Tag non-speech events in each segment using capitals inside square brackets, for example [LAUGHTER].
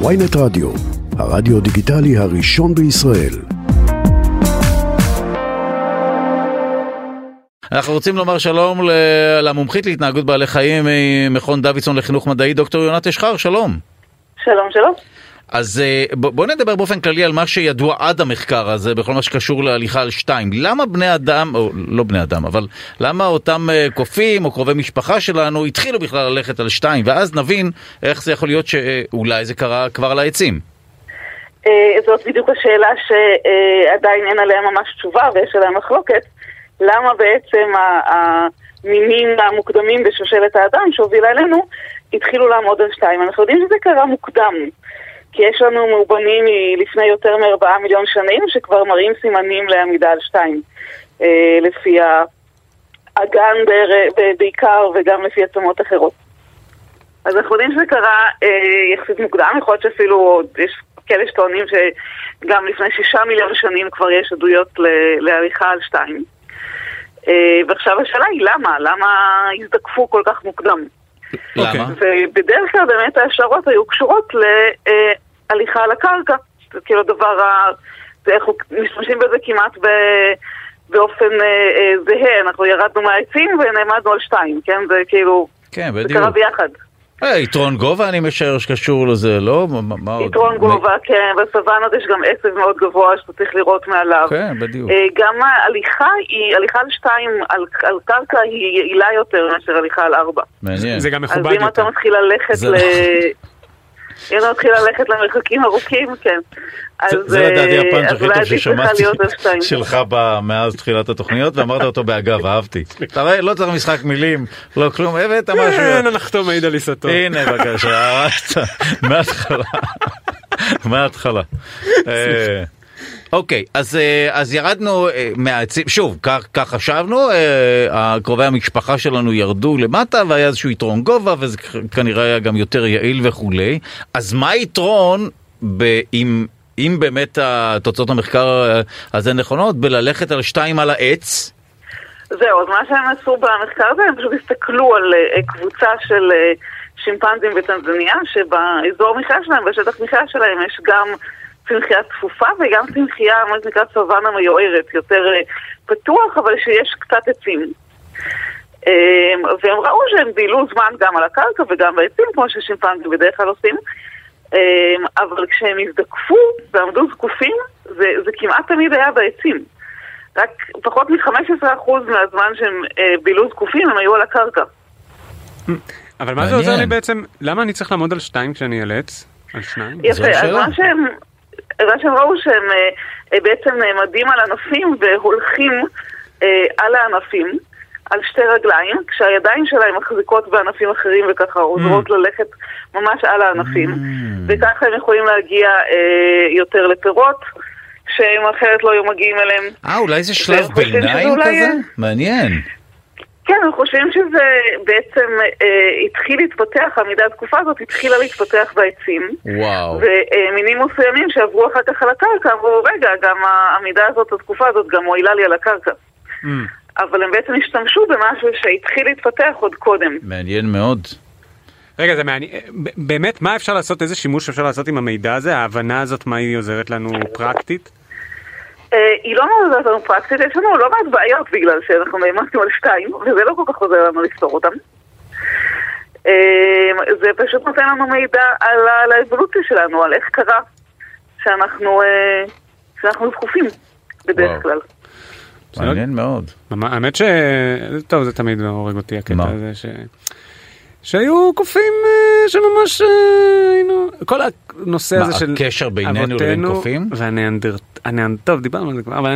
ויינט רדיו, הרדיו דיגיטלי הראשון בישראל. אנחנו רוצים לומר שלום למומחית להתנהגות בעלי חיים ממכון דוידסון לחינוך מדעי, דוקטור יונת אשחר, שלום. שלום, שלום. אז בואו נדבר באופן כללי על מה שידוע עד המחקר הזה בכל מה שקשור להליכה על שתיים. למה בני אדם, או לא בני אדם, אבל למה אותם קופים או קרובי משפחה שלנו התחילו בכלל ללכת על שתיים, ואז נבין איך זה יכול להיות שאולי זה קרה כבר על העצים. זאת בדיוק השאלה שעדיין אין עליה ממש תשובה ויש עליה מחלוקת. למה בעצם המינים המוקדמים בשושלת האדם שהובילה אלינו התחילו לעמוד על שתיים. אנחנו יודעים שזה קרה מוקדם. כי יש לנו מאובנים מלפני יותר מארבעה מיליון שנים שכבר מראים סימנים לעמידה על שתיים אה, לפי האגן בעיקר וגם לפי עצמות אחרות. אז אנחנו יודעים שזה קרה אה, יחסית מוקדם, יכול להיות שאפילו עוד יש כאלה שטוענים שגם לפני שישה מיליון שנים כבר יש עדויות להליכה על שתיים. אה, ועכשיו השאלה היא למה? למה הזדקפו כל כך מוקדם? למה? ובדרך כלל באמת ההשערות היו קשורות להליכה על הקרקע. זה כאילו הדבר ה... אנחנו משתמשים בזה כמעט ב... באופן אה, זהה, אנחנו ירדנו מהעצים ונעמדנו על שתיים, כן? זה כאילו... כן, בדיוק. זה קרה ביחד. יתרון גובה אני משער שקשור לזה, לא? יתרון גובה, כן, בסוואנות יש גם עצב מאוד גבוה שאתה צריך לראות מעליו. כן, בדיוק. גם ההליכה היא, הליכה על שתיים, על, על קרקע היא יעילה יותר מאשר הליכה על ארבע. מעניין. זה גם מכובד יותר. אז אם אתה מתחיל ללכת ל... אם אתה מתחיל ללכת למרחקים ארוכים, כן. זה לדעתי הפאנץ' הכי טוב ששמעתי שלך מאז תחילת התוכניות, ואמרת אותו באגב, אהבתי. אתה רואה, לא צריך משחק מילים, לא כלום, הבאת משהו. כן, הנחתום מעיד על עיסתו. הנה בבקשה, מההתחלה. מההתחלה. אוקיי, אז, אז ירדנו מהעצים, שוב, כך, כך חשבנו, קרובי המשפחה שלנו ירדו למטה והיה איזשהו יתרון גובה וזה כנראה היה גם יותר יעיל וכולי. אז מה היתרון אם, אם באמת תוצאות המחקר הזה נכונות בללכת על שתיים על העץ? זהו, אז מה שהם עשו במחקר הזה, הם פשוט הסתכלו על קבוצה של שימפנזים בטנזניה, שבאזור מחיה שלהם, בשטח מחיה שלהם יש גם צמחייה צפופה וגם צמחייה, מה שנקרא סוואנה מיוערת, יותר פתוח, אבל שיש קצת עצים. והם ראו שהם בילו זמן גם על הקרקע וגם בעצים, כמו ששימפנזים בדרך כלל עושים, אבל כשהם הזדקפו ועמדו זקופים, זה, זה כמעט תמיד היה בעצים. רק פחות מ-15% מהזמן שהם בילו זקופים הם היו על הקרקע. אבל מה זה עוזר לי בעצם, למה אני צריך לעמוד על שתיים כשאני עץ? על שניים? יפה, אז מה שהם... מה שהם ראו שהם אה, בעצם נעמדים על ענפים והולכים אה, על הענפים, על שתי רגליים, כשהידיים שלהם מחזיקות בענפים אחרים וככה עוזרות mm. ללכת ממש על הענפים, mm. וככה הם יכולים להגיע אה, יותר לפירות. שהם אחרת לא היו מגיעים אליהם. אה, אולי זה שלב ביניים כזה? מעניין. כן, אנחנו חושבים שזה בעצם אה, התחיל להתפתח, העמידה התקופה הזאת התחילה להתפתח בעצים. וואו. ומינים מסוימים שעברו אחר כך על הקרקע, אמרו, רגע, גם העמידה הזאת, התקופה הזאת, גם מועילה לי על הקרקע. Mm. אבל הם בעצם השתמשו במשהו שהתחיל להתפתח עוד קודם. מעניין מאוד. רגע, זה מעניין, באמת, מה אפשר לעשות, איזה שימוש אפשר לעשות עם המידע הזה? ההבנה הזאת, מה היא עוזרת לנו פרקטית? היא לא מאוד עוזרת לנו פרקטית, יש לנו לא מעט בעיות בגלל שאנחנו נעמדנו על שתיים, וזה לא כל כך עוזר לנו לפתור אותם. זה פשוט נותן לנו מידע על האבולוציה שלנו, על איך קרה שאנחנו, שאנחנו זקופים בדרך כלל. מעניין מאוד. האמת ש... טוב, זה תמיד הורג אותי הקטע הזה ש... שהיו קופים שממש היינו, כל הנושא הזה של הקשר בינינו לבין קופים? והניאנדרטלים, טוב דיברנו על זה כבר, אבל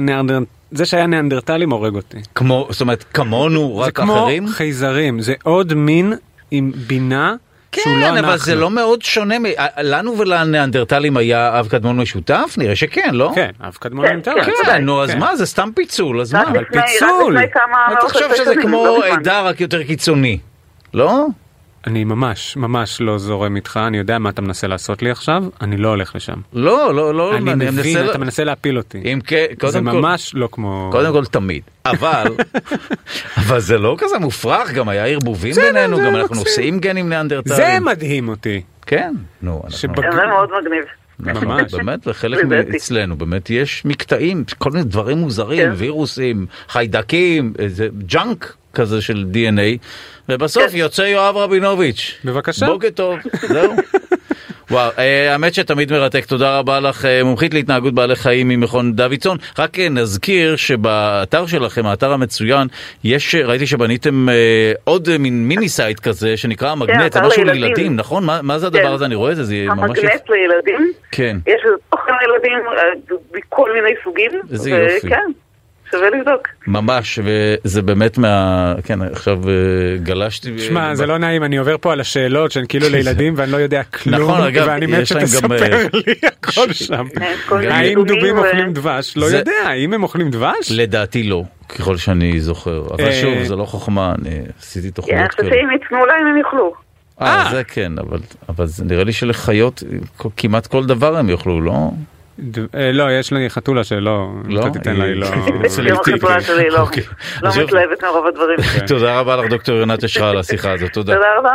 זה שהיה ניאנדרטלים הורג אותי. כמו, זאת אומרת כמונו רק אחרים? זה כמו חייזרים, זה עוד מין עם בינה. כן, אבל זה לא מאוד שונה, לנו ולניאנדרטלים היה אב קדמון משותף? נראה שכן, לא? כן, אב קדמון אינטרנט. כן, נו, אז מה, זה סתם פיצול, אז מה? אבל פיצול! אתה חושב שזה כמו עדה רק יותר קיצוני, לא? אני ממש, ממש לא זורם איתך, אני יודע מה אתה מנסה לעשות לי עכשיו, אני לא הולך לשם. לא, לא, לא. אני מבין, אתה מנסה להפיל אותי. אם כן, קודם כל... זה ממש לא כמו... קודם כל תמיד. אבל, [LAUGHS] אבל זה לא כזה מופרך, גם היה ערבובים בינינו, גם אנחנו נושאים גנים ניאנדרטלים. זה מדהים אותי. כן, נו, אנחנו... שבג- זה מאוד מגניב. נכון, ממש. באמת, וחלק. מאצלנו, באמת יש מקטעים, כל מיני דברים מוזרים, כן. וירוסים, חיידקים, איזה ג'אנק כזה של DNA, ובסוף כן. יוצא יואב רבינוביץ'. בבקשה. בוקר טוב, זהו. [LAUGHS] וואו, אה, האמת שתמיד מרתק, תודה רבה לך, אה, מומחית להתנהגות בעלי חיים ממכון דוידסון. רק אה, נזכיר שבאתר שלכם, האתר המצוין, יש, ראיתי שבניתם אה, עוד מין מיני סייט כזה שנקרא המגנט, זה אתר משהו לילדים. נכון? מה- מה זה הדבר כן. הזה? אני רואה את זה, זה ממש... המגנט לילדים, כן. יש תוכן לילדים מכל מיני סוגים. איזה יופי. וכן, שווה לבדוק. ממש, וזה באמת מה... כן, עכשיו אה, גלשתי... שמע, זה לא נעים, אני עובר פה על השאלות שהן כאילו [LAUGHS] לילדים ואני לא יודע כלום, נכון, אגב, ואני מת להם גם, שתספר אה, לי [LAUGHS] הכל שם. כן, כל מיני האם דובים ו- אוכלים דבש? לא זה- יודע, האם הם אוכלים דבש? לדעתי לא, ככל שאני זוכר. אבל אה, שוב, זה לא חוכמה, אני עשיתי כן, תוכניות אני חושבת כאלה. שאם יתנו להם הם יאכלו. אה, אה. זה כן, אבל, אבל זה נראה לי שלחיות כמעט כל דבר הם יאכלו, לא? אה, לא, יש לי חתולה שלא, לא? אתה תיתן לה, היא לא... [LAUGHS] גם החתולה שלי לא אוקיי. לא. מתלהבת מרוב הדברים. [LAUGHS] תודה רבה לך דוקטור יונת אשרה על השיחה הזאת, תודה. תודה רבה.